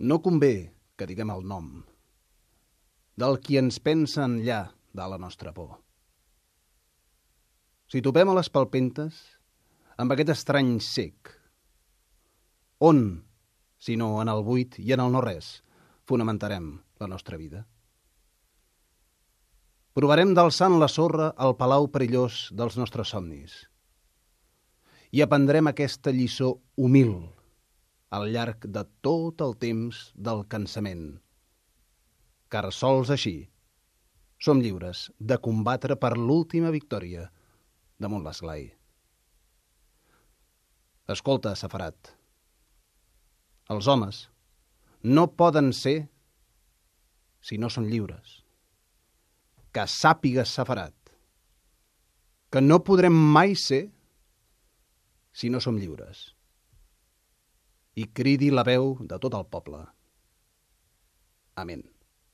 No convé que diguem el nom del qui ens pensa enllà de la nostra por. Si topem a les palpentes amb aquest estrany sec, on, si no en el buit i en el no-res, fonamentarem la nostra vida? Provarem d'alçant la sorra al palau perillós dels nostres somnis i aprendrem aquesta lliçó humil al llarg de tot el temps del cansament. Car sols així som lliures de combatre per l'última victòria damunt l'esglai. Escolta, Safarat, els homes no poden ser si no són lliures. Que sàpigues, Safarat, que no podrem mai ser si no som lliures. I cridi la veu de tot el poble. Amén.